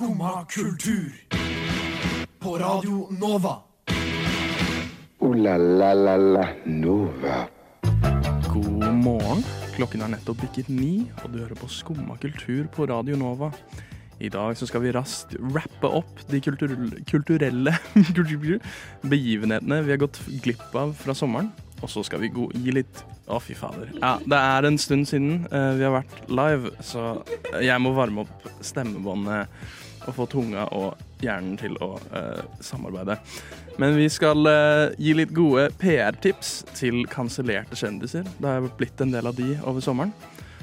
Skumma kultur. På Radio Nova. O-la-la-la-la Nova. God morgen. Klokken er nettopp bikket ni, og du hører på Skumma kultur på Radio Nova. I dag så skal vi raskt rappe opp de kulturelle, kulturelle begivenhetene vi har gått glipp av fra sommeren. Og så skal vi gå, gi litt Å, fy fader. Ja, det er en stund siden uh, vi har vært live, så jeg må varme opp stemmebåndet og få tunga og hjernen til å uh, samarbeide. Men vi skal uh, gi litt gode PR-tips til kansellerte kjendiser. Det har blitt en del av de over sommeren.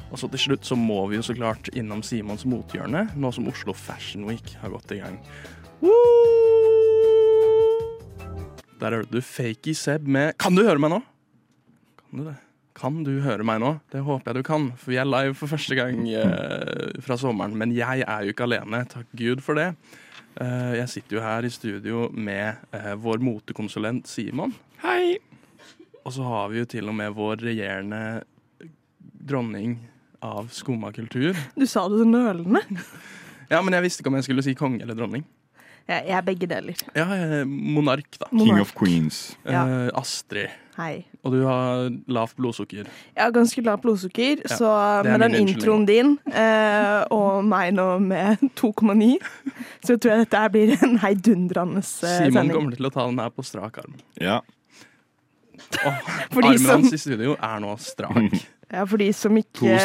Og så til slutt så må vi jo så klart innom Simons mothjørne, nå som Oslo Fashion Week har gått i gang. Woo! Der hørte du Fakey Seb med Kan du høre meg nå? Kan du det? Kan du høre meg nå? Det håper jeg du kan, for vi er live for første gang eh, fra sommeren. Men jeg er jo ikke alene, takk Gud for det. Eh, jeg sitter jo her i studio med eh, vår motekonsulent Simon. Hei! Og så har vi jo til og med vår regjerende dronning av skumma kultur. Du sa det så nølende. Ja, men jeg visste ikke om jeg skulle si konge eller dronning. Jeg, jeg er begge deler. Ja, eh, monark, da. King of Queens. Ja. Eh, Astrid. Hei. Og du har lavt blodsukker. Jeg har ganske lavt blodsukker, Ja, så med den introen din eh, og meg nå med 2,9, så tror jeg dette her blir en heidundrende sending. Simon kommer til å ta den her på strak arm. Ja. Oh, armen som- hans i studio er nå strak. Ja, for de som ikke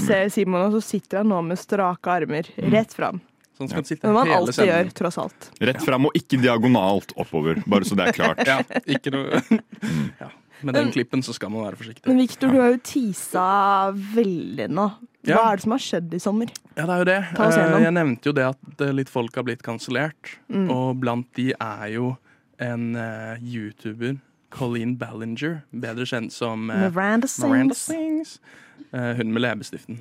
ser Simon, så sitter han nå med strake armer rett fram. Sånn skal han sitte Men man hele alltid gjør, tross alt. Rett fram og ikke diagonalt oppover, bare så det er klart. Ja, ikke noe ja. Med den klippen så skal man være forsiktig. Men Victor, du har jo tisa veldig nå. Hva Ja. er det som har skjedd i sommer? Ja, det er jo det. Ta oss Eh. Jeg nevnte jo det at eh, litt folk har blitt kansellert. Mm. Og blant de er jo en uh, YouTuber, Colleen Ballinger, bedre kjent som uh, Miranda Miranda Sings. Sings. Eh, hun med leppestiften.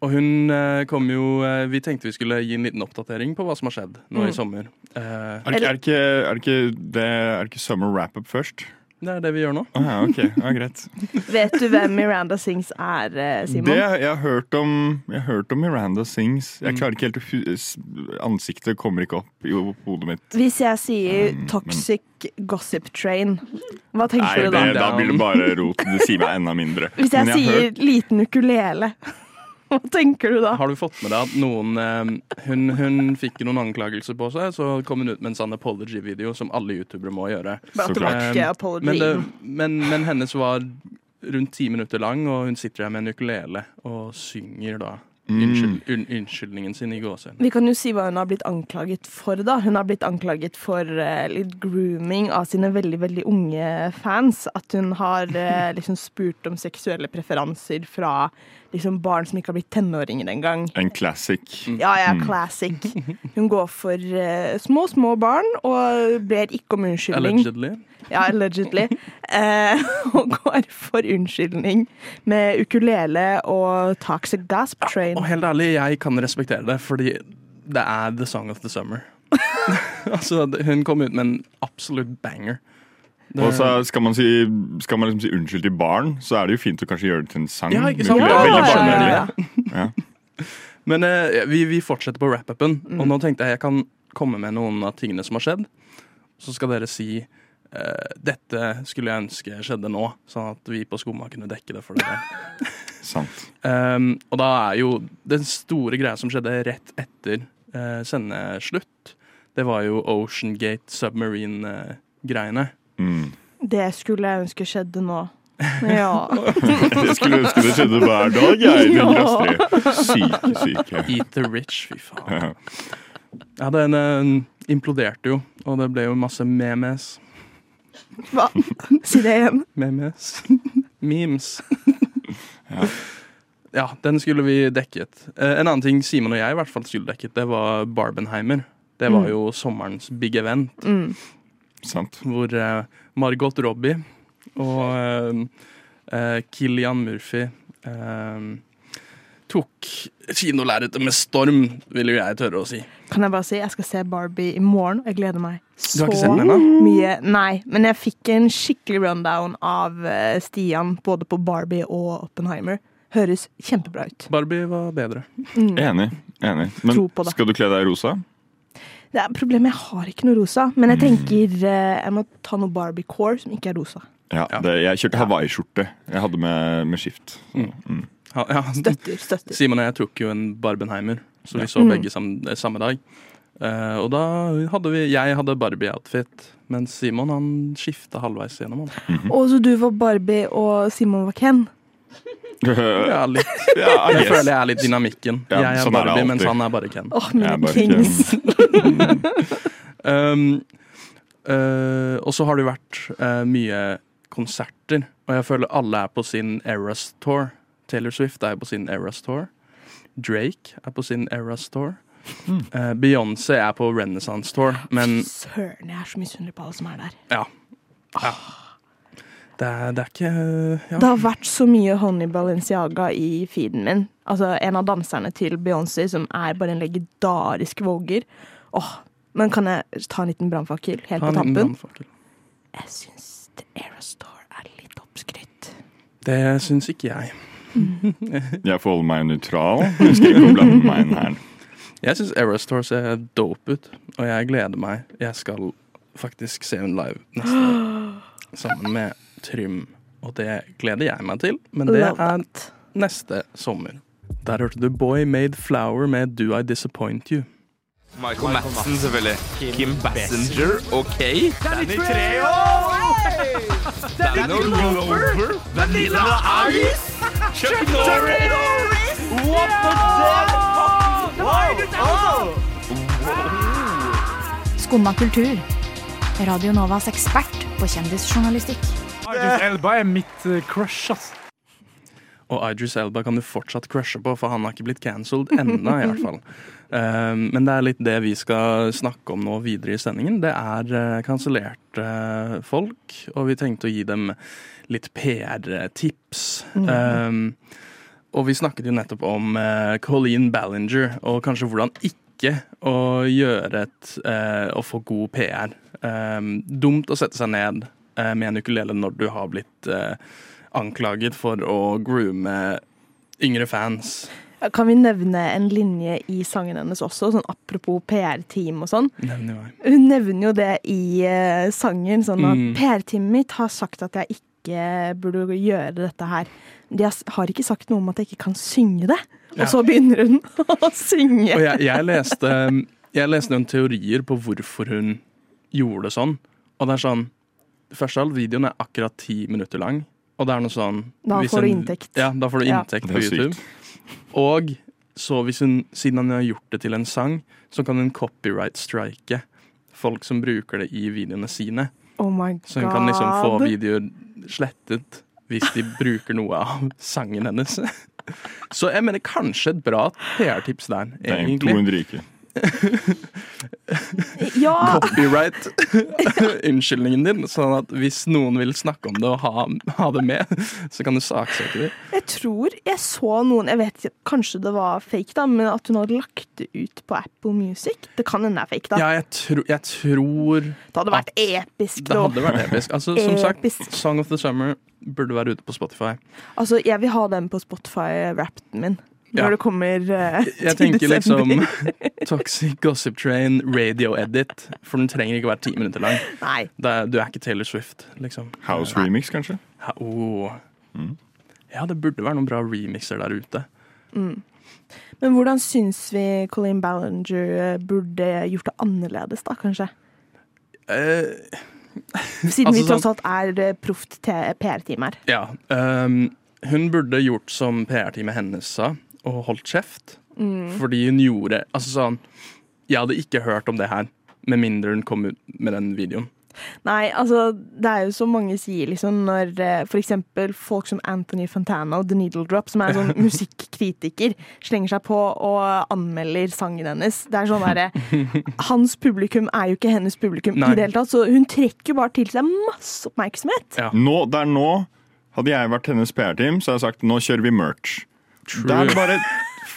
Og hun eh, kom jo eh, Vi tenkte vi skulle gi en liten oppdatering på hva som har skjedd nå Mm. i sommer. Eh, Er, det- er, det ikke, er, det ikke, det, er det ikke summer wrap-up først? det er det vi gjør nå. Ah, ja, ok. Ja, greit. Vet du hvem Miranda Sings er, Simon? Det, jeg, har hørt om, jeg har hørt om Miranda Sings. Jeg Mm. klarer ikke helt å Ansiktet kommer ikke opp i hodet mitt. Hvis jeg sier Um, men- 'toxic gossip train', hva tenker Nei, du da? da blir det bare rot. Det sier meg enda mindre. Hvis jeg jeg sier hørt- 'liten ukulele', hva tenker du da? Har du fått med deg at noen eh, hun, hun fikk noen anklagelser på seg, så kom hun ut med en sånn apology-video som alle youtubere må gjøre. Bare apology. Men, det, men, men hennes var rundt ti minutter lang, og hun sitter her med en ukulele og synger da Mm. unnskyld, un, unnskyldningen sin i gåsehud. Vi kan jo si hva hun har blitt anklaget for, da. Hun har blitt anklaget for uh, litt grooming av sine veldig, veldig unge fans. At hun har uh, liksom spurt om seksuelle preferanser fra liksom barn som ikke har blitt tenåringer engang. En classic. Ja, ja, Mm. classic. Hun går for uh, små, små barn og ber ikke om unnskyldning. Allegedly. Ja, allegedly. Uh, og går for unnskyldning med ukulele og toxic gasp train. Og helt ærlig, jeg kan respektere det, fordi det er the song of the summer. altså, hun kom ut med en absolutt banger. Det- Og så skal man, si, skal man liksom si unnskyld til barn, så er det jo fint å kanskje gjøre det til en sang. Ja, ikke sant? veldig ja, ja, ja. Ja. Men eh, vi, vi fortsetter på wrap-upen, Mm. og nå tenkte jeg jeg kan komme med noen av tingene som har skjedd. Så skal dere si eh, dette skulle jeg ønske skjedde nå, sånn at vi på Skumma kunne dekke det for dere. Sant. Um, og da er jo den store greia som skjedde rett etter eh, sendeslutt, det var jo Ocean Gate Submarine-greiene. Mm. Det skulle jeg ønske skjedde nå. Ja. Jeg skulle ønske det skjedde hver dag, jeg. Ja. Astrid. Syke, syke. Eat the rich, fy faen. Ja. Ja, den uh, imploderte jo, og det ble jo masse memes. Hva? Si det igjen. Memes. Memes. Ja. Ja, den skulle vi dekket. Uh, en annen ting Simon og jeg i hvert fall skulle dekket, det var Barbenheimer. Det var Mm. jo sommerens big event, Mm. Sant. hvor eh, Margot Robbie og Killian eh, Kilian Murphy eh, tok kinolerretet med storm, vil jo jeg tørre å si. Kan jeg bare si, jeg skal se Barbie i morgen, og jeg gleder meg Du så har ikke sett den mye. Nei, men jeg fikk en skikkelig rundown av eh, Stian, både på Barbie og Oppenheimer. høres kjempebra ut. Barbie var bedre. Enig. enig. Men skal du kle deg i rosa? Det er problemet, jeg har ikke noe rosa, men jeg tenker eh, jeg må ta noe Barbie Core som ikke er rosa. Ja. Det, jeg kjørte hawaiiskjorte. Jeg hadde med, med skift. Så, mm. Ja, ja. Støtter, støtter. Simon og jeg tok jo en Barbenheimer, så vi så Mm. begge samme, samme dag. Uh, og da hadde vi Jeg hadde Barbie-outfit, mens Simon han skifta halvveis gjennom. Han. Og så du var Barbie, og Simon var Ken. Ja, litt. Ja, Jeg yes. føler jeg er litt dynamikken. Ja, jeg er sånn er Barbie, mens han er bare Ken. Åh, Jeg mine er bare kings. Um, uh, og så har det vært uh, mye konserter, og jeg føler alle er på sin Eras Tour. Taylor Swift er på sin Eras Tour. Drake er på sin Eras Tour. Eh, Beyoncé er på Renaissance Tour, men Søren, jeg er så misunnelig på alle som er der. ja. ja. Det, er, det er ikke ja. Det har vært så mye Honey Balenciaga i feeden min. Altså En av danserne til Beyoncé som er bare en legendarisk våger. Åh, Men kan jeg ta en liten brannfakkel helt Ta på en liten tampen? Jeg syns The Eras er litt oppskrytt. Det syns ikke jeg. Jeg forholder meg nøytral. Jeg skal ikke blande meg inn her. Jeg syns Aerostore ser dope ut, og jeg gleder meg. Jeg skal faktisk se henne live neste år. Sammen med Trym. Og det gleder jeg meg til, men det Love er that. neste sommer. Der hørte du Boy Made Flower med Do I Disappoint You. Michael Madsen, selvfølgelig. Kim Bassinger, OK. Danny Treo! Danny Glover! Vanilla Ice! Chuck Norris! What the fuck? Skumma kultur. Radio Novas ekspert på kjendisjournalistikk. Idris Elba er mitt eh, crush, ass. Og Idris Elba kan du fortsatt crushe på, for han har ikke blitt cancelled ennå, i hvert fall. Um, men det er litt det vi skal snakke om nå videre i sendingen. Det er uh, kansellerte uh, folk, og vi tenkte å gi dem litt PR-tips. Um, og vi snakket jo nettopp om uh, Colleen Ballinger, og kanskje hvordan ikke å gjøre et Å få god PR. Um, dumt å sette seg ned med en ukulele når du har blitt eh, anklaget for å groome yngre fans. Kan vi nevne en linje i sangen hennes også, sånn apropos PR-team og sånn? Hun nevner jo det i eh, sangen, sånn at Mm. PR-teamet mitt har sagt at jeg ikke burde gjøre dette her. De har, ikke sagt noe om at jeg ikke kan synge det. Ja. Og så begynner hun å synge. Og jeg, jeg leste Jeg leste noen teorier på hvorfor hun gjorde det sånn. Og det er sånn Først av alt, videoen er akkurat ti minutter lang. Og det er noe sånn Da får du en- inntekt. Ja, da får du inntekt ja. på sykt. YouTube. Og så hvis hun, siden han har gjort det til en sang, så kan hun copyright-strike folk som bruker det i videoene sine. Oh my god. Så hun kan liksom få videoer slettet hvis de bruker noe av sangen hennes. Så jeg mener kanskje et bra PR-tips der, Det er egentlig. 200 rike. Ja! Copyright unnskyldningen din, sånn at hvis noen vil snakke om det og ha, ha det med, så kan du saksøke dem. Jeg tror jeg så noen Jeg vet Kanskje det var fake, da, men at hun hadde lagt det ut på Apple Music. Det kan hende det er fake, da. Ja, jeg, tro, jeg tror det hadde vært episk. det hadde vært episk. Altså, som sagt, Song of the Summer burde være ute på Spotify. Altså, jeg vil ha den på Spotify-rappen min. Når Ja. det kommer uh, Jeg tenker liksom. Toxic Gossip Train, radio edit, for den trenger ikke være ti minutter lang. Nei. Det er, du er ikke Taylor Swift, liksom. House remix, kanskje? Ha, oh. Mm. Ja, det burde være noen bra remixer der ute. Men hvordan syns vi Colleen Ballinger eh, burde gjort det annerledes, da, kanskje? Eh, Siden vi Altså, tross alt er proft PR-team her. ja. Um, hun burde gjort som PR-teamet hennes sa, og holdt kjeft. Mm. Fordi hun gjorde Altså sånn Jeg hadde ikke hørt om det her med mindre hun kom ut med den videoen. Nei, altså, det er jo så mange sier, liksom, når f.eks. for eksempel folk som Anthony Fontana og The Needle Drop, som er sånn musikkritiker, slenger seg på og anmelder sangen hennes. Det er sånn derre Hans publikum er jo ikke hennes publikum Nei. i det hele tatt, så hun trekker bare til seg masse oppmerksomhet. Ja. Nå, der nå Hadde jeg vært hennes PR-team, så hadde jeg sagt nå kjører vi merch. Det er bare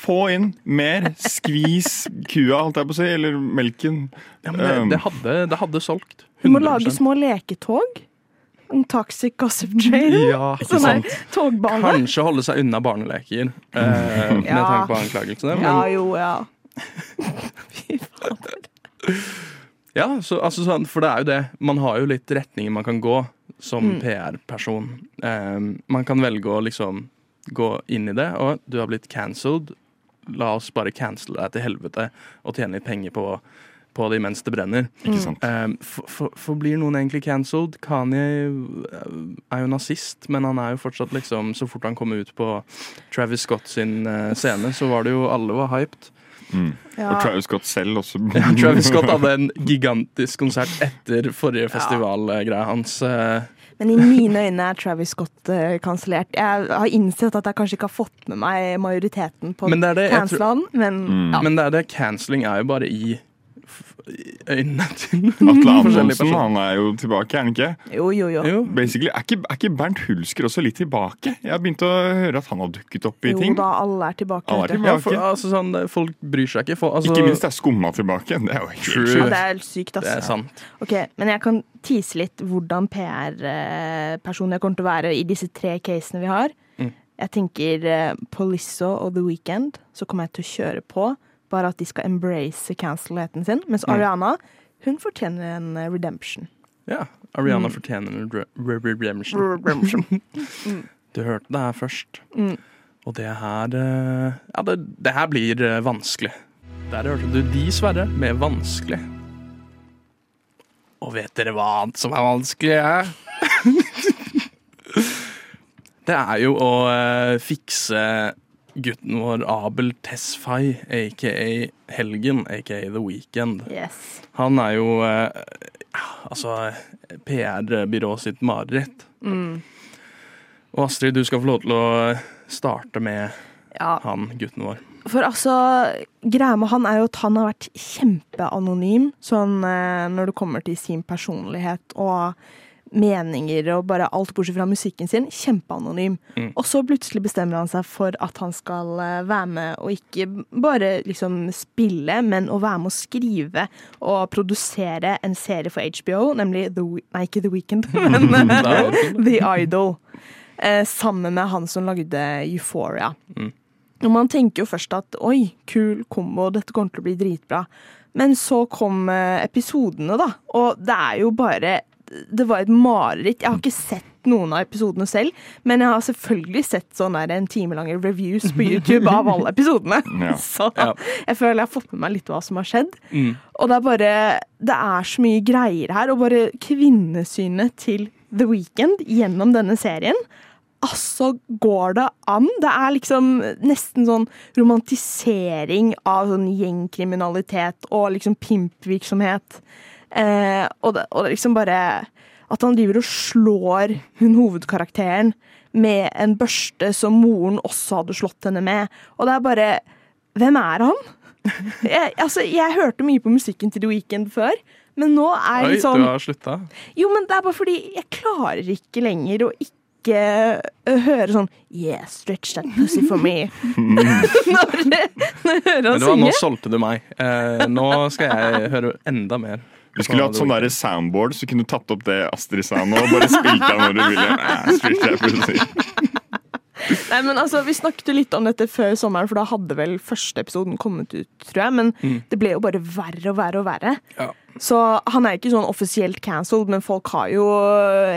få inn mer. Skvis kua, holdt jeg på å si, eller melken. Ja, men det, Um, det, hadde, det hadde solgt. Hun må lage små leketog. En toxic gossip trail. Ja, Sånn her togbane. Kanskje holde seg unna barneleker, eh, med Ja. tanke på anklagelsene. Men Ja, jo, ja. Fy fader. Ja, så, altså, sånn, for det er jo det. Man har jo litt retninger man kan gå som Mm. PR-person. Eh, man kan velge å liksom gå inn i det, og du har blitt cancelled. La oss bare cancele deg til helvete og tjene litt penger på, på det mens det brenner. Ikke sant? Eh, for, for, for blir noen egentlig cancelled? Kanye eh, er jo nazist, men han er jo fortsatt liksom Så fort han kom ut på Travis Scott sin eh, scene, så var det jo alle var hyped. Mm. Ja. Og Travis Scott selv også. Ja, Travis Scott hadde en gigantisk konsert etter forrige festivalgreie hans. Men i mine øyne er Travis Scott uh, kansellert. Jeg har innsett at jeg kanskje ikke har fått med meg majoriteten på Men det er det, jeg tror- han, men Mm. ja. Men det er det, cancelling er jo bare i øynene til Atle Amundsen Antonsen han er jo tilbake, er han ikke? Jo, jo, jo. Jo. Basically, er ikke, er ikke Bernt Hulsker også litt tilbake? Jeg har begynt å høre at han har dukket opp i Jo ting. da, alle er tilbake. Alle er tilbake. Ja, for, altså, sånn, folk bryr seg ikke. For, altså, Ikke minst er Skumma tilbake. Det er jo helt sjukt. Ja, det er sykt, altså. Det er sant. Ok, Men jeg kan tease litt hvordan PR-personen jeg kommer til å være i disse tre casene vi har. Mm. Jeg tenker på Polisso og The Weekend, så kommer jeg til å kjøre på. Bare at de skal embrace cancel-heten sin. Mens Mm. Ariana, hun fortjener en eh, redemption. Ja. Ariana Mm. fortjener en re- re- redemption. redemption. Du hørte det her først. Mm. Og det her eh, Ja, det, det her blir eh, vanskelig. Der hørte du de, Sverre, med vanskelig. Og vet dere hva annet som er vanskelig? Ja? det er jo å fikse gutten vår Abel Tesfay, aka Helgen, aka The Weekend. Yes. Han er jo eh, altså PR-byrået sitt mareritt. Mm. Og Astrid, du skal få lov til å starte med Ja, han gutten vår. For altså, greia med han er jo at han har vært kjempeanonym sånn eh, når det kommer til sin personlighet og meninger og bare alt bortsett fra musikken sin. Kjempeanonym. Mm. Og så plutselig bestemmer han seg for at han skal eh, være med og ikke bare liksom spille, men å være med å skrive og produsere en serie for HBO, nemlig The, We- Nei, ikke The Weekend, men eh, The Idol. Eh, sammen med han som lagde Euphoria. Mm. Og man tenker jo først at oi, kul kombo, dette kommer til å bli dritbra. Men så kom eh, episodene, da. Og det er jo bare Det var et mareritt. Jeg har ikke sett noen av episodene selv, men jeg har selvfølgelig sett sånn der en time lange reviews på YouTube av alle episodene. Ja. Så jeg føler jeg har fått med meg litt hva som har skjedd. Mm. Og det er bare Det er så mye greier her, og bare kvinnesynet til The Weeknd gjennom denne serien. Altså, går det an? Det er liksom nesten sånn romantisering av sånn gjengkriminalitet og liksom pimpvirksomhet. Eh, og, det, og det liksom bare At han driver og slår hun hovedkarakteren med en børste som moren også hadde slått henne med. Og det er bare Hvem er han? Jeg, altså, jeg hørte mye på musikken til The Weeknd før, men nå er jeg sånn sånn du har slutta? jo, men det er bare fordi jeg klarer ikke lenger å ikke ø, høre sånn Yeah, stretch that pussy for me. når, når jeg hører Men han det var, nå solgte du meg. Eh, nå skal jeg høre enda mer. Vi skulle hatt sånn soundboard, så kunne du tatt opp det Astrid sa nå, og bare spilt av når du ville. Nei, spilte jeg plutselig. Nei, men altså, Vi snakket litt om dette før sommeren, for da hadde vel første episoden kommet ut, tror jeg. Men Mm. det ble jo bare verre og verre og verre. Ja. Så han er ikke sånn offisielt cancelled, men folk har jo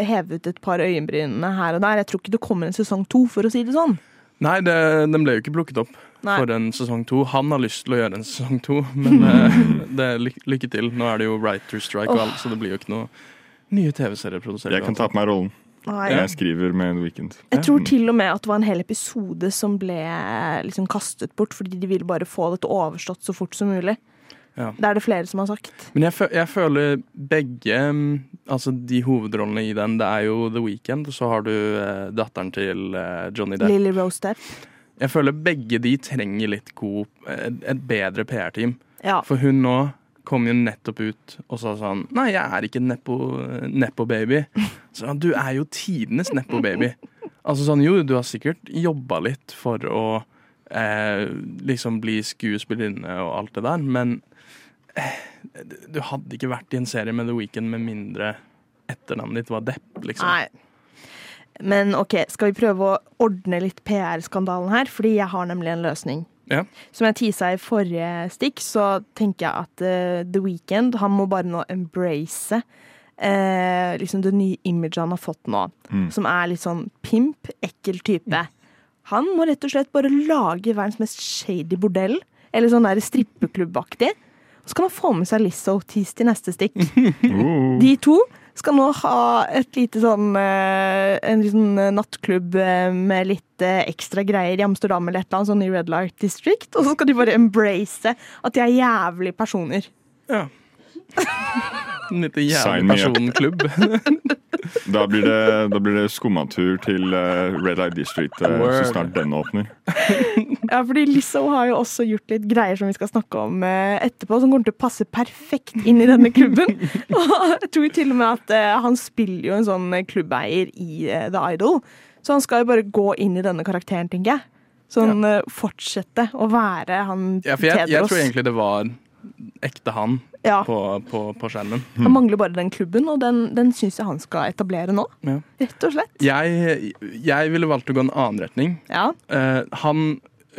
hevet et par øyenbrynene her og der. Jeg tror ikke det kommer en sesong to, for å si det sånn. Nei, det, den ble jo ikke plukket opp Nei. for en sesong to. Han har lyst til å gjøre en sesong to, men eh, det er ly lykke til. Nå er det jo writer strike og alt, så det blir jo ikke noe nye TV-serier produsert. Jeg kan ta på meg rollen. Nei. Jeg skriver med The Weekend. Jeg tror til og med at det var en hel episode som ble liksom kastet bort fordi de ville bare få dette overstått så fort som mulig. Ja. Det er det flere som har sagt. Men jeg, jeg føler begge mm, Altså de hovedrollene i den, det er jo The Weeknd, og så har du eh, datteren til eh, Johnny Depp. Lily Rose Depp. Jeg føler begge de trenger litt god Et, bedre PR-team. Ja. For hun nå kom jo nettopp ut og sa sånn Nei, jeg er ikke nepo- nepo-baby. Så du er jo tidenes nepo-baby. Altså sånn, jo, du har sikkert jobba litt for å eh, liksom bli skuespillerinne og alt det der, men eh, du hadde ikke vært i en serie med The Weeknd med mindre etternavnet ditt var Depp, liksom. Nei. Men OK, skal vi prøve å ordne litt PR-skandalen her? Fordi jeg har nemlig en løsning. Ja. Som jeg tisa i forrige stikk, så tenker jeg at uh, The Weeknd han må bare nå embrace uh, liksom det nye imaget han har fått nå. Mm. Som er litt sånn pimp, ekkel type. Han må rett og slett bare lage verdens mest shady bordell. Eller sånn der strippeklubbaktig. Så kan han få med seg Lizzo Tease til neste stikk. Oh. De to skal nå ha et lite sånn eh, En liten nattklubb eh, med litt eh, ekstra greier i Amsterdam eller et eller annet sånn i Red Light District. Og så skal de bare embrace at de er jævlige personer. Ja. En liten jævlig personklubb. Da blir det, da blir det skummatur til Red Light District Word. så snart den åpner. Ja, fordi Lizzo har jo også gjort litt greier som vi skal snakke om eh, etterpå, som kommer til å passe perfekt inn i denne klubben. Og jeg tror til og med at eh, han spiller jo en sånn klubbeier i eh, The Idol, så han skal jo bare gå inn i denne karakteren, tenker jeg. Sånn eh, fortsette å være han Ja, for jeg, jeg tror egentlig det var ekte han Ja. på, på, på skjermen. Han mangler bare den klubben, og den, den syns jeg han skal etablere nå. Ja. Rett og slett. Jeg, jeg ville valgt å gå en annen retning. Ja. Uh, han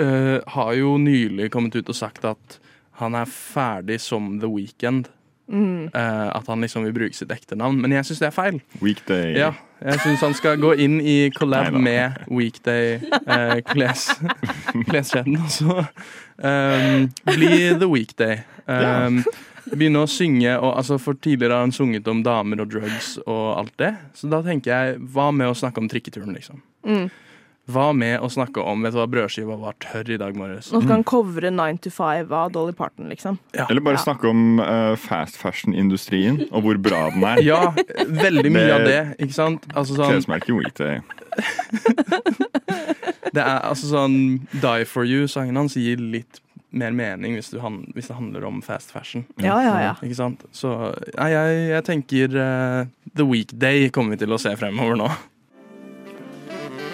eh, har jo nylig kommet ut og sagt at han er ferdig som The Weeknd. Mm. Uh, at han liksom vil bruke sitt ekte navn. Men jeg syns det er feil. Weekday. Ja, jeg syns han skal gå inn i collab Neida. med Weekday uh, kles, kleskjeden, og så um, bli The Weekday. Um, Begynne å synge, og, altså, for tidligere har han sunget om damer og drugs og alt det. Så da tenker jeg, hva med å snakke om trikketuren, liksom? Mm. Hva med å snakke om Vet du hva, brødskiva var tørr i dag morges? Nå skal han covre 9 to 5 av Dolly Parton, liksom. Eller bare Ja. snakke om uh, fast fashion-industrien og hvor bra den er. Ja, veldig mye Det- av det, ikke sant? Altså sånn, Klesmerket Weekday. det er altså sånn Die for you-sangen hans gir litt mer mening hvis, du han, hvis det handler om fast fashion. Ja, ja, ja. Ikke sant? Så jeg, jeg tenker uh, The Weekday kommer vi til å se fremover nå.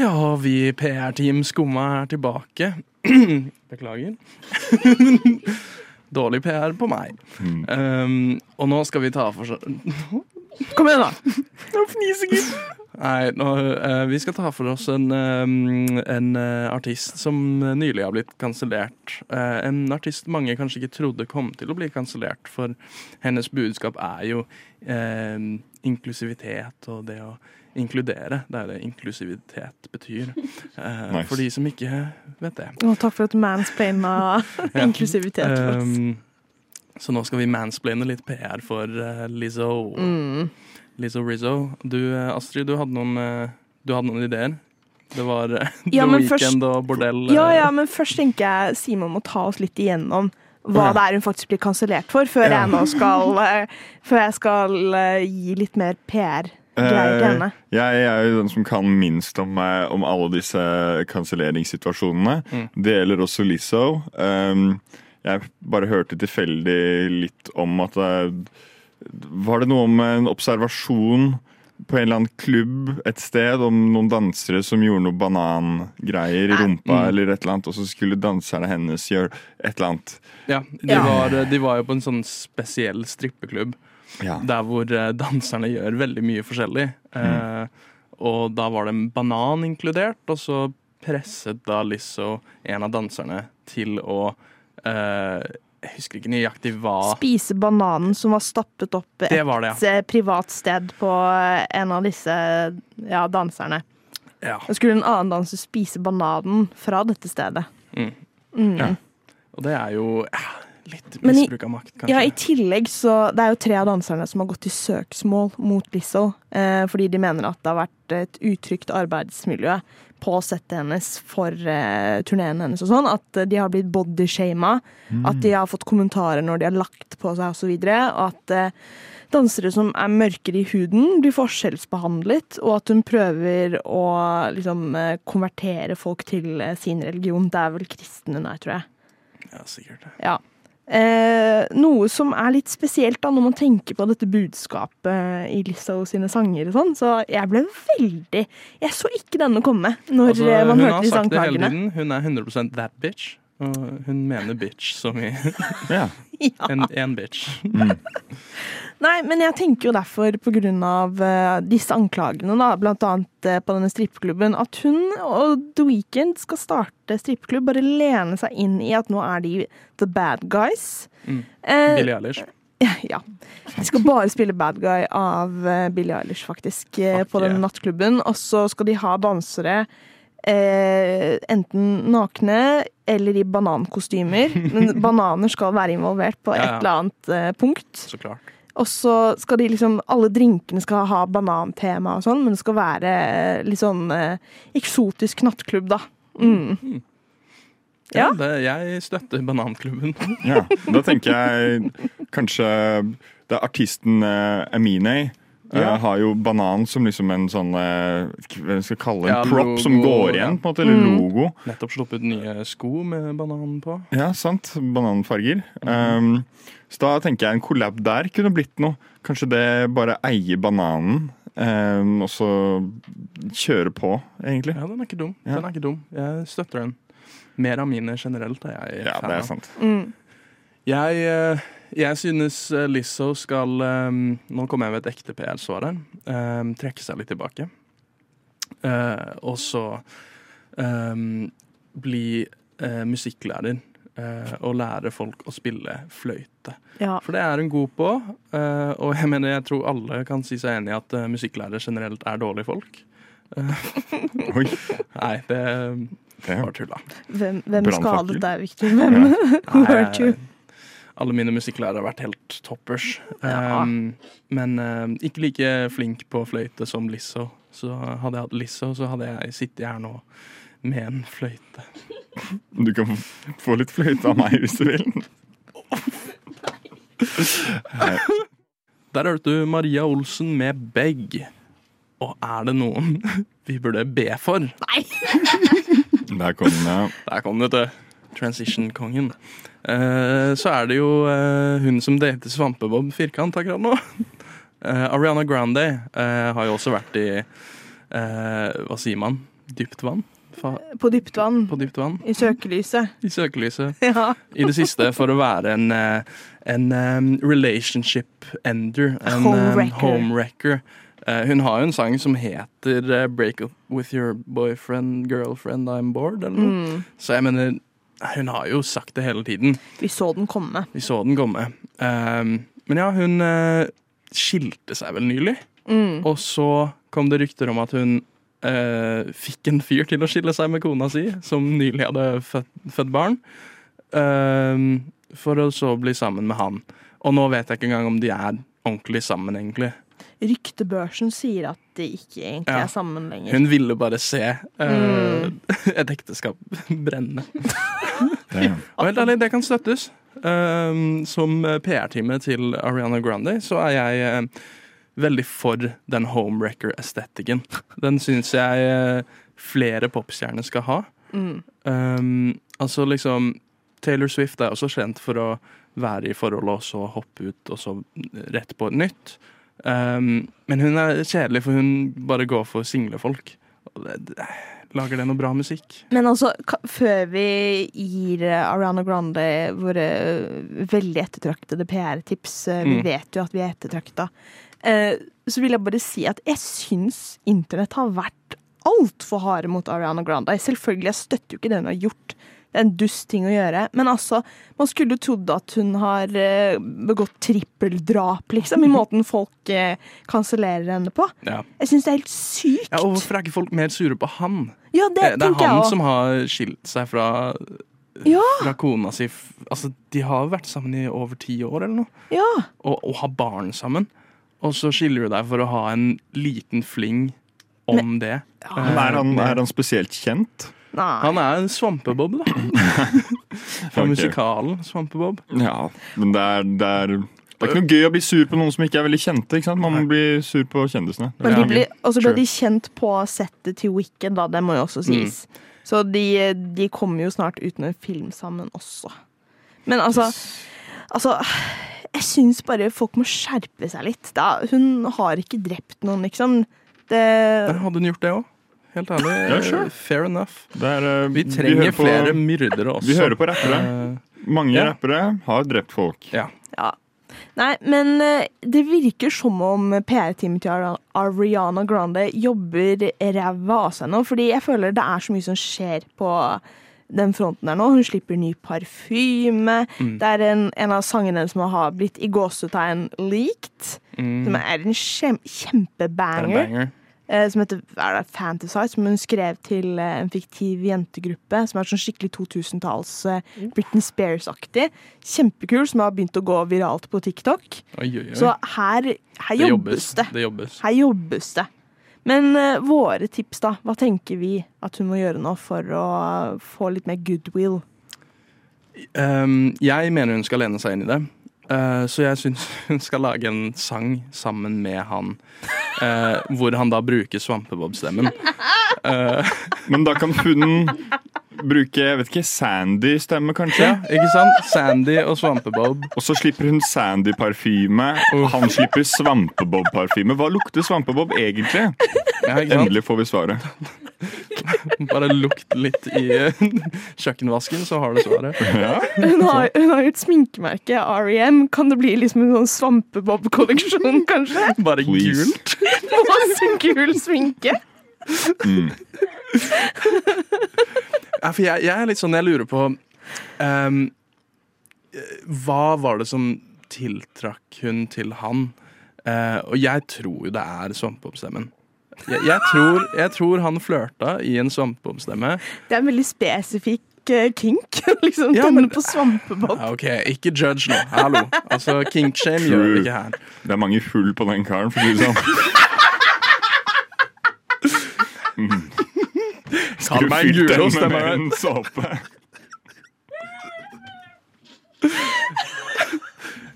Ja, vi PR-team Skumma er tilbake. Beklager. Dårlig PR på meg. Mm. Um, og nå skal vi ta for oss Kom igjen, da! Nå fniser gutten. Nei, nå, uh, vi skal ta for oss en, um, en uh, artist som nylig har blitt kansellert. Uh, en artist mange kanskje ikke trodde kom til å bli kansellert, for hennes budskap er jo eh, inklusivitet og det å inkludere. Det er det inklusivitet betyr. Eh, Nice. For de som ikke vet det. Å, takk for at du mansplaina inklusivitet for oss. Um, så nå skal vi mansplaine litt PR for uh, Lizzo. Mm. Lizzo Rizzo. Du, eh, Astrid, du hadde noen, du hadde noen ideer? Det var Ja, The Weekend først- og bordell. Ja, ja, men først tenker jeg Simon må ta oss litt igjennom hva det er hun faktisk blir kansellert for, før Ja. jeg nå skal, før jeg skal gi litt mer PR-greier henne. Eh, jeg er jo den som kan minst om, eh, om alle disse kanselleringssituasjonene. Mm. Det gjelder også Lizzo. Um, jeg bare hørte tilfeldig litt om at det, Var det noe om en observasjon på en eller annen klubb et sted om noen dansere som gjorde noe banangreier i rumpa, Mm. eller et eller annet, og så skulle danserne hennes gjøre et eller annet. Ja, de, Ja. Var, de var jo på en sånn spesiell strippeklubb Ja. der hvor eh, danserne gjør veldig mye forskjellig. Eh, og da var det en banan inkludert, og så presset da Lizzo en av danserne til å eh, Jeg husker ikke nøyaktig hva Spise bananen som var stappet opp Det et var det, eh, privat sted på eh, en av disse ja, danserne. ja. Da skulle en annen danser spise bananen fra dette stedet. Mm. Mm. Ja. Og det er jo ja, Litt misbruk av makt, kanskje. Ja, i tillegg så Det er jo tre av danserne som har gått til søksmål mot Lizzo. Eh, fordi de mener at det har vært et utrygt arbeidsmiljø på settet hennes for eh, turneen hennes og sånn. At de har blitt bodyshama. At de har fått kommentarer når de har lagt på seg osv. Og at eh, dansere som er mørkere i huden, blir forskjellsbehandlet. Og at hun prøver å liksom eh, konvertere folk til eh, sin religion. Det er vel kristen hun er, tror jeg. Ja, sikkert. Ja. Eh, noe som er litt spesielt da, når man tenker på dette budskapet i Lizzo sine sanger og sånn. Så jeg ble veldig Jeg så ikke denne komme når Altså, eh, man hun har sagt det hele tiden. Hun er 100% that bitch. Og hun mener bitch som i Ja. en, en bitch. Nei, men jeg tenker jo derfor, på grunn av eh, disse anklagene, da, blant annet eh, på denne strippeklubben, at hun og The Weeknd skal starte strippeklubb, bare lene seg inn i at nå er de the bad guys. Mm. Eh, Billie Eilish. Ja. De skal bare spille bad guy av uh, Billie Eilish, faktisk, eh, Fuck på denne yeah. nattklubben. Og så skal de ha dansere eh, enten nakne eller i banankostymer. Men bananer skal være involvert på et Ja, ja. eller annet eh, punkt. Så klart. Og så skal de liksom Alle drinkene skal ha banantema og sånn, men det skal være eh, litt sånn eh, eksotisk nattklubb, da. Mm. Ja, Ja. det, jeg støtter Bananklubben. Ja, da tenker jeg kanskje det er artisten uh, Aminé. Eh, Ja. har jo banan som liksom en sånn eh, Hva skal jeg kalle det? Ja, En prop som går igjen, på en måte. Eller Mm. logo. Nettopp sluppet nye sko med banan på. Ja, sant. Bananfarger. um, så da tenker jeg en collab der kunne blitt noe. Kanskje det bare eier bananen, um, og så kjøre på, egentlig. Ja, den er ikke dum. Ja. Den er ikke dum. Jeg støtter den. Mer av mine generelt er jeg Ja, fan det er sant. Mm. Jeg, eh, jeg synes eh, Lizzo skal eh, Nå kommer jeg med et ekte PR-svar her. eh, trekke seg litt tilbake. Eh, og så bli musikklærer. eh, og lære folk å spille fløyte. Ja. For det er hun god på. eh, og jeg mener jeg tror alle kan si seg enig i at musikklærere generelt er dårlige folk. Oi. Nei, det Det var tulla. Hvem, hvem skadet deg, Victor? Hvem ja. you? Nei, alle mine musikklærere har vært helt toppers. Ja. Um, men uh, ikke like flink på fløyte som Lizzo. Så hadde jeg hatt Lizzo, så hadde jeg sittet her nå med en fløyte. Du kan få litt fløyte av meg hvis du vil. Der hørte du Maria Olsen med Beg. Og er det noen vi burde be for? Nei! Der kom den, ja. Der kom det til Transition-kongen. Eh, så er det jo eh, hun som dater Svampebob Firkant akkurat nå. Eh, Ariana Grande har jo også vært i Hva sier man? Dypt vann? På dypt vann. på dypt vann? I søkelyset. I søkelyset. Ja. I det siste for å være en, en relationship ender. En Homewrecker. homewrecker. Eh, hun har jo en sang som heter 'Break up with your boyfriend, girlfriend, I'm bored'. Mm. Så jeg mener, hun har jo sagt det hele tiden. Vi så den komme. Vi så den komme. Um, men ja, hun uh, skilte seg vel nylig. Mm. Og så kom det rykter om at hun uh, fikk en fyr til å skille seg med kona si, som nylig hadde født, født barn. Um, for å så bli sammen med han. Og nå vet jeg ikke engang om de er ordentlig sammen, egentlig. Ryktebørsen sier at de ikke egentlig Ja. er sammen lenger. Hun ville bare se uh, Mm. et ekteskap brenne. Og helt ærlig, det kan støttes. Um, som PR-teamet til Ariana Grande så er jeg uh, veldig for den homewrecker-estetikken. Den syns jeg eh, flere popstjerner skal ha. Mm. Um, altså liksom Taylor Swift er også kjent for å være i forhold og så hoppe ut og så rett på et nytt. Um, men hun er kjedelig, for hun bare går for single folk. Lager det noe bra musikk? Men altså, før vi gir eh, Ariana Grande våre eh, veldig ettertraktede PR-tips, eh, vi Mm. vet jo at vi er ettertrakta, uh, så vil jeg bare si at jeg syns internett har vært altfor harde mot Ariana Grande. Selvfølgelig, jeg støtter jo ikke det hun har gjort. Det er en dust ting å gjøre. Men altså, man skulle jo trodd at hun har eh, begått trippeldrap, liksom, i måten folk eh, kansellerer henne på. Ja. Jeg syns det er helt sykt. ja. Og hvorfor er ikke folk mer sure på han? Ja, det, Det, det er han som har skilt seg fra Ja. fra kona si Altså, de har vært sammen i over ti år eller noe, Ja. og, og har barn sammen. Og så skiller du deg for å ha en liten fling om det. Men er han, er han spesielt kjent? Nei. Han er en svampebob, da. Fra musikalen Svampebob. Ja, men det er, det er det er ikke noe gøy å bli sur på noen som ikke er veldig kjente. ikke sant? Man må bli sur på kjendisene. Men de blir, og så ble de kjent på settet til Wicked, da. Det må jo også sies. Så de, de kommer jo snart ut med en film sammen også. Men altså Altså, jeg syns bare folk må skjerpe seg litt. Da, hun har ikke drept noen, liksom. Det Der hadde hun gjort det òg. Helt ærlig. Ja, sure. Fair enough. Det er, uh, Vi trenger på- flere myrdere også. Vi hører på rappere. Eh, Mange Ja. rappere har drept folk. ja. Ja. Nei, men eh, det virker som om PR-teamet til Ariana Grande jobber ræva av seg nå, fordi jeg føler det er så mye som skjer på den fronten der nå. Hun slipper ny parfyme. Mm. Det er en, en av sangene som har blitt i gåsetegn leaked. Mm. Som er en kjem, Det er en kjempebanger. Eh, Som heter er det, Fantasize, som hun skrev til eh, en fiktiv jentegruppe. Som er sånn skikkelig 2000-talls eh, Britney Spears-aktig. Kjempekul, som har begynt å gå viralt på TikTok. Oi, oi, oi. Så her, her det jobbes det. Det jobbes. Her jobbes det. Men uh, våre tips, da? Hva tenker vi at hun må gjøre nå for å få litt mer goodwill? Um, jeg mener hun skal lene seg inn i det. Uh, så jeg syns hun skal lage en sang sammen med han, uh, hvor han da bruker Svampebob-stemmen. Uh, Men da kan hun bruke jeg vet ikke, Sandy-stemme, kanskje? ja, ikke sant? Sandy og Svampebob. Og så slipper hun Sandy-parfyme. Han slipper Svampebob-parfyme. Hva lukter Svampebob egentlig? Ja. Endelig får vi svaret. Bare lukt litt i uh, kjøkkenvasken, så har du svaret. Ja. Hun har, hun har jo et sminkemerke, REM. Kan det bli liksom en sånn Svampebob-kolleksjon, kanskje? Bare Please. gult. Masse gul sminke. Mm. Ja, for jeg, jeg er litt sånn, jeg lurer på um, Hva var det som tiltrakk hun til han? Uh, og jeg tror jo det er Svampebob-stemmen. Jeg, jeg, tror, jeg tror han flørta i en Svampebob-stemme. Det er en veldig spesifikk eh, kink. liksom Ja, men- på Svampebob. OK, ikke judge nå. Hallo. Altså, Kinkshame gjør vi ikke her. Det er mange hull på den karen, for å si det sånn. Kall meg en den gulost, det er en såpe.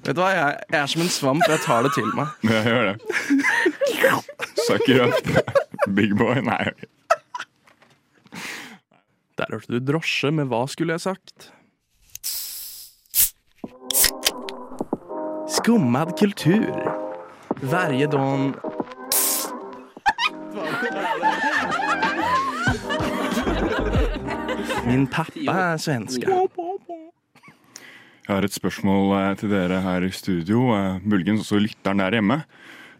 Vet du hva, jeg, jeg er som en svamp. Jeg tar det til meg. Ja, jeg gjør det. Sucker up. Big boy. Nei. Der hørte du drosje med Hva skulle jeg sagt? Skummad kultur. Verje don Min pappa er svenska. Jeg har et spørsmål eh, til dere her i studio, eh, muligens også lytteren der hjemme.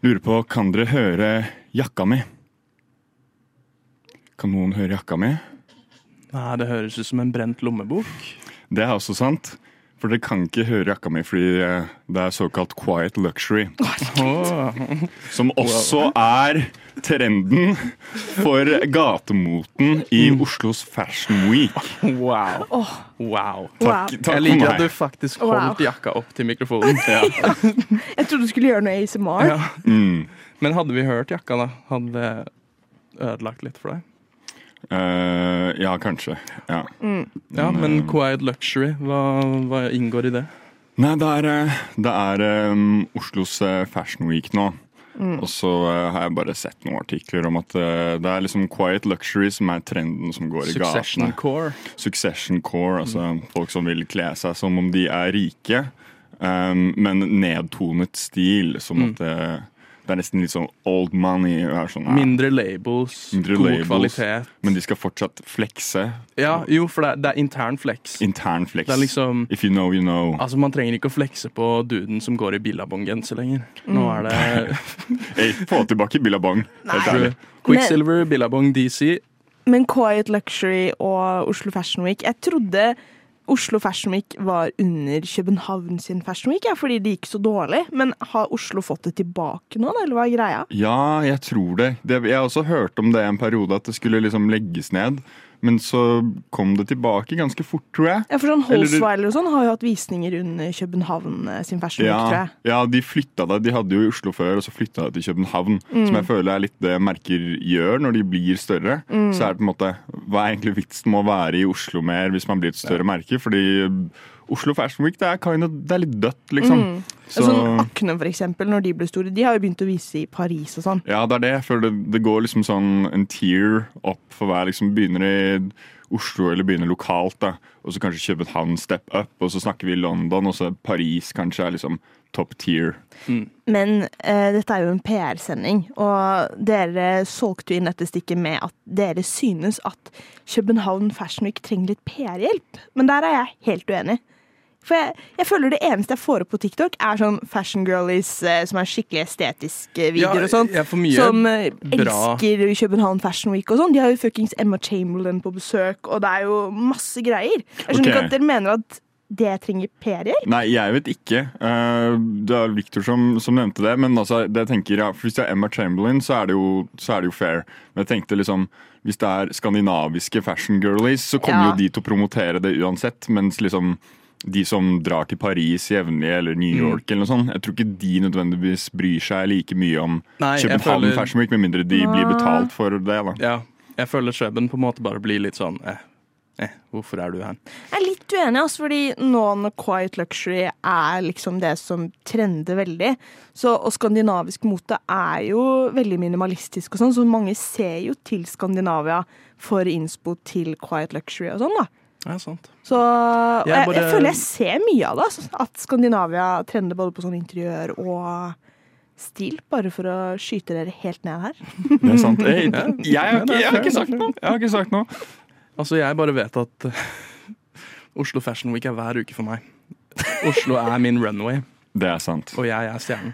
Lurer på, kan dere høre jakka mi? Kan noen høre jakka mi? Nei, det høres ut som en brent lommebok. Det er også sant. For dere kan ikke høre jakka mi fordi eh, det er såkalt quiet luxury. Som også er trenden for gatemoten i Oslos Fashion Week. Wow. wow. Takk, takk Jeg liker at du faktisk holdt jakka opp til mikrofonen. Ja. Jeg trodde du skulle gjøre noe ASMR. Ja. Mm. Men hadde vi hørt jakka, da, hadde det ødelagt litt for deg? Eh, ja, kanskje. Ja. Ja, men quiet luxury, hva, hva inngår i det? Nei, det er, eh, det er um, Oslos eh, Fashion Week nå. Og så uh, har jeg bare sett noen artikler om at uh, det er liksom quiet luxury som er trenden som går i Succession gatene. core. Succession core, altså folk som vil kle seg som om de er rike, um, men nedtonet stil. Som at det, det er nesten litt sånn old money. er Sånn, ja, Mindre labels, Mindre god labels. kvalitet. Men de skal fortsatt flekse. Ja, jo, for det er, det er intern flex. Intern flex. Det er liksom If you know, you know. Altså, Man trenger ikke å flekse på duden som går i Billabong-genser lenger. Nå er det Hey, få tilbake Billabong. Helt ærlig. Quicksilver, Billabong, DC. Men Quiet Luxury og Oslo Fashion Week Jeg trodde Oslo Fashion Week var under København sin Fashion Week, ja, fordi det gikk så dårlig. Men har Oslo fått det tilbake nå, eller hva er greia? Ja, jeg tror det. det. Jeg også hørt om det en periode, at det skulle liksom legges ned. Men så kom det tilbake ganske fort, tror jeg. Ja, for sånn Holsweiler og sånn har jo hatt visninger under København eh, sin Fashion ja, tror jeg. ja, de flytta det. De hadde jo i Oslo før, og så flytta de til København. Mm. Som jeg føler er litt det merker gjør når de blir større. Mm. Så er det på en måte Hva er egentlig vitsen med å være i Oslo mer hvis man blir et større merke? Fordi Oslo Fashion Week det er, kind of, det er litt dødt, liksom. Mm. Så Sånn Akne, for eksempel, når de ble store, de har jo begynt å vise i Paris og sånn. ja, det er det. For det, det går liksom sånn en tier opp for hver liksom begynner i Oslo eller begynner lokalt, da. Og så kanskje København step up, og så snakker vi London, og så Paris kanskje er liksom top tier. Men uh, dette er jo en PR-sending, og dere solgte jo inn dette stikket med at dere synes at København Fashion Week trenger litt PR-hjelp. Men der er jeg helt uenig. For jeg, jeg føler det eneste jeg får opp på TikTok, er sånn fashion girlies eh, som er skikkelig estetiske videoer og sånn. jeg Som eh, elsker København Fashion Week og sånn. De har jo fuckings Emma Chamberlain på besøk, og det er jo masse greier. Jeg skjønner Ok. ikke at dere mener at det trenger PR-hjelp. Nei, jeg vet ikke. Eh, det er Victor som, som nevnte det. Men altså, det jeg tenker, ja, for hvis det er Emma Chamberlain, så er det jo, så er det jo fair. Men jeg tenkte liksom hvis det er skandinaviske fashion girlies, så kommer Ja. jo de til å promotere det uansett. Mens liksom de som drar til Paris jevnlig, eller New Mm. York, eller noe sånt, jeg tror ikke de nødvendigvis bryr seg like mye om Nei, København føler- Fashion Week, med mindre de blir betalt for det. da. Ja, jeg føler Kjøben på en måte bare blir litt sånn eh, eh, hvorfor er du her? Jeg er litt uenig, altså, fordi nå når Quiet Luxury er liksom det som trender veldig, så, og skandinavisk mote er jo veldig minimalistisk og sånn, så mange ser jo til Skandinavia for innspo til Quiet Luxury og sånn, da. Ja, sant. Så Jeg jeg, bare- jeg føler jeg ser mye av det, altså, at Skandinavia trender både på sånn interiør og stil, bare for å skyte dere helt ned her. Det er sant. Jeg, jeg, har ikke, jeg har ikke sagt noe! Jeg har ikke sagt noe. Altså, jeg bare vet at Oslo Fashion Week er hver uke for meg. Oslo er min runway, Det er sant. og jeg er stjernen.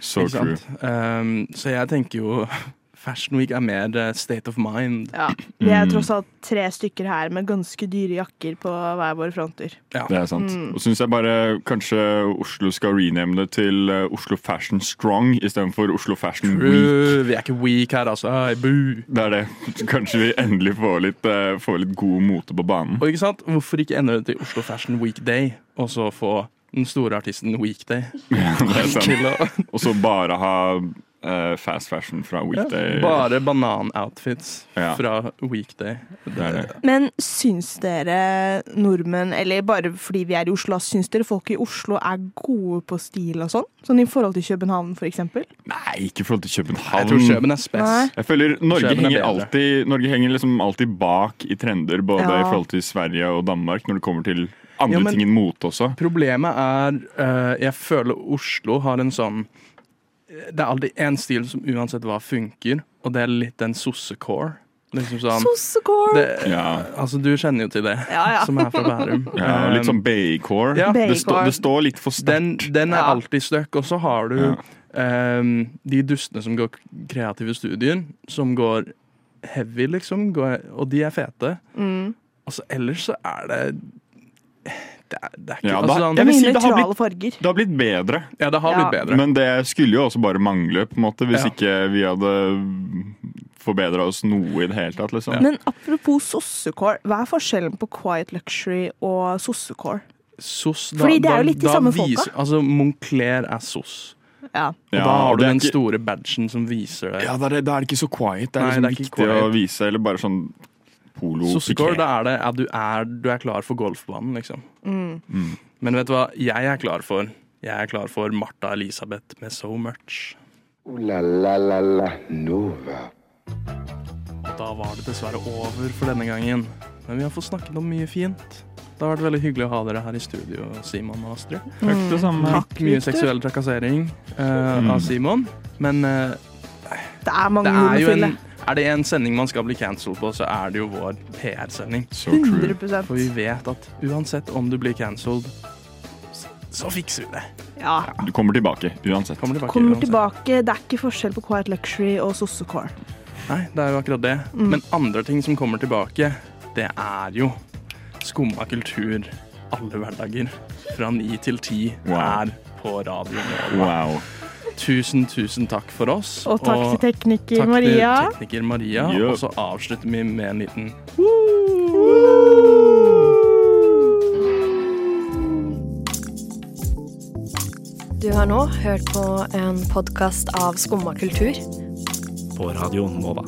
So true. Um, så jeg tenker jo Fashion Week er mer eh, state of mind. Ja. Vi er Mm. tross alt tre stykker her med ganske dyre jakker på hver vår fronter. Ja. Det er sant. Mm. Og syns jeg bare kanskje Oslo skal rename det til eh, Oslo Fashion Strong istedenfor Oslo Fashion Week. Vi er ikke weak her, altså. Hey, boo. Det er det. Kanskje vi endelig får litt, eh, får litt god mote på banen. Og ikke sant? Hvorfor ikke endre det til Oslo Fashion Weekday, og så få den store artisten Weekday Ja, det er sant. til å Og så bare ha eh, fast fashion fra weekday. Bare banan-outfits Ja. fra Weekday. Det er det. Men syns dere nordmenn, eller bare fordi vi er i Oslo, syns dere folk i Oslo er gode på stil og sånn? Sånn i forhold til København, eksempel? Nei, ikke i forhold til København. Jeg tror København er spes. Nei. Jeg føler Norge er henger, alltid, Norge henger liksom alltid bak i trender, både Ja. i forhold til Sverige og Danmark, når det kommer til andre Ja, ting enn mote også. Problemet er uh, Jeg føler Oslo har en sånn Det er alltid én stil som uansett hva funker, og det er litt den sossecore. Liksom sånn Sossecore! det, Ja. Altså, du kjenner jo til det, Ja, ja. som er fra Bærum. Ja, litt sånn baycore. ja. det, stå, det står litt for den, sterkt. den er Ja. alltid støkk, og så har du Ja. um, de dustene som går kreative studier, som går heavy, liksom, går, og de er fete. Mm. Og så ellers så er det Det er, det er ikke Ja, altså, sånn, Det er Jeg vil si det har farger. Det har blitt bedre, Ja, det har Ja. blitt bedre. men det skulle jo også bare mangle, på en måte, hvis Ja. ikke vi hadde forbedra oss noe i det hele tatt. liksom. Men apropos sossekår, hva er forskjellen på Quiet Luxury og sossekår? SOS, Fordi det er jo litt de samme folka. Altså, Moncler er SOS. Ja. Og da har du den ikke- store badgen som viser det. Ja, da er, det, da er det ikke så quiet. Det er Nei, liksom det er ikke viktig å vise, eller bare sånn polo da er det at du er, du er klar for golfbanen, liksom. Mm. Mm. Men vet du hva jeg er klar for? Jeg er klar for Martha Elisabeth med So Much. Ooh la la la la Nova. Og da var det dessverre over for denne gangen. Men vi har fått snakket om mye fint. Det har vært veldig hyggelig å ha dere her i studio, Simon og Astrid. Takk det samme. Takk, Mye Victor. seksuell trakassering uh, Mm. av Simon. Men uh, Det er mange det ord er det en sending man skal bli cancelled på, så er det jo vår PR-sending. So true. 100 For vi vet at uansett om du blir cancelled, så, så fikser vi det. Ja. Du kommer tilbake uansett. Kommer tilbake. Kommer uansett. tilbake. Det er ikke forskjell på Quiet Luxury og sossecore. Nei, det er jo akkurat det. Mm. Men andre ting som kommer tilbake, det er jo skumma kultur alle hverdager. Fra ni til ti Wow. her på radioen. Wow tusen, tusen takk for oss. Og takk og til tekniker takk Maria. Til tekniker Maria. Yep. Og så avslutter vi med en liten Du har nå hørt på en podkast av Skumma kultur. På radioen Nova.